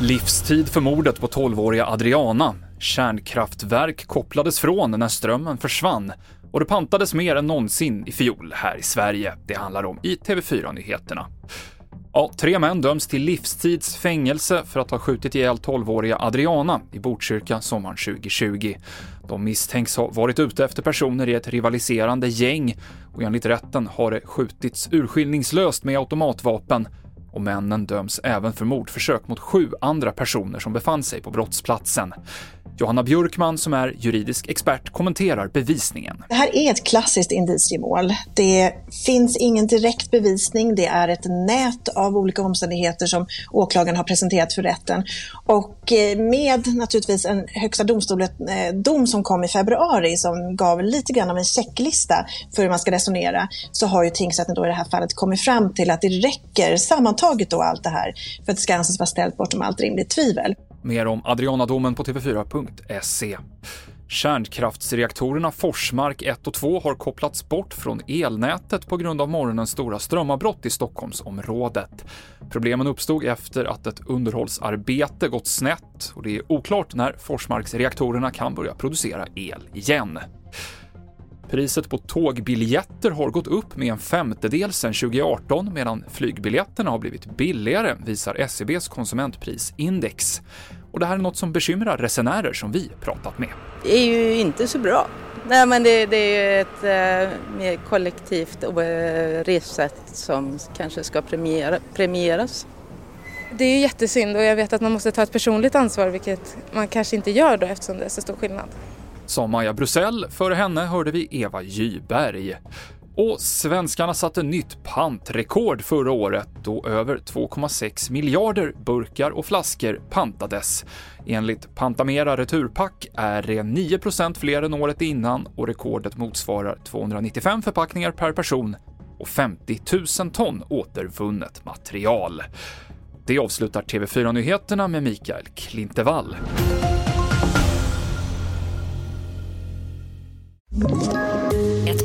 Livstid för mordet på 12-åriga Adriana. Kärnkraftverk kopplades från när strömmen försvann och det pantades mer än någonsin i fjol här i Sverige. Det handlar om i TV4-nyheterna. Ja, tre män döms till livstids fängelse för att ha skjutit ihjäl 12-åriga Adriana i Botkyrka sommaren 2020. De misstänks ha varit ute efter personer i ett rivaliserande gäng och enligt rätten har det skjutits urskillningslöst med automatvapen och männen döms även för mordförsök mot sju andra personer som befann sig på brottsplatsen. Johanna Björkman, som är juridisk expert, kommenterar bevisningen. Det här är ett klassiskt indiciemål. Det finns ingen direkt bevisning. Det är ett nät av olika omständigheter som åklagaren har presenterat för rätten. Och eh, med naturligtvis en Högsta domstolen-dom eh, som kom i februari som gav lite grann av en checklista för hur man ska resonera, så har ju tingsrätten då i det här fallet kommit fram till att det räcker sammantaget då allt det här för att det ska anses vara ställt bortom allt rimligt tvivel. Mer om Adrianadomen på tv4.se. Kärnkraftsreaktorerna Forsmark 1 och 2 har kopplats bort från elnätet på grund av morgonens stora strömavbrott i Stockholmsområdet. Problemen uppstod efter att ett underhållsarbete gått snett och det är oklart när Forsmarksreaktorerna kan börja producera el igen. Priset på tågbiljetter har gått upp med en femtedel sedan 2018 medan flygbiljetterna har blivit billigare, visar SCBs e konsumentprisindex. Och det här är något som bekymrar resenärer som vi pratat med. Det är ju inte så bra. Nej, men det, det är ett eh, mer kollektivt ressätt som kanske ska premiera, premieras. Det är ju jättesynd och jag vet att man måste ta ett personligt ansvar vilket man kanske inte gör då eftersom det är så stor skillnad sa Maja Brusell. Före henne hörde vi Eva Gyberg. Och svenskarna satte nytt pantrekord förra året då över 2,6 miljarder burkar och flaskor pantades. Enligt Pantamera Returpack är det 9% fler än året innan och rekordet motsvarar 295 förpackningar per person och 50 000 ton återvunnet material. Det avslutar TV4-nyheterna med Mikael Klintevall.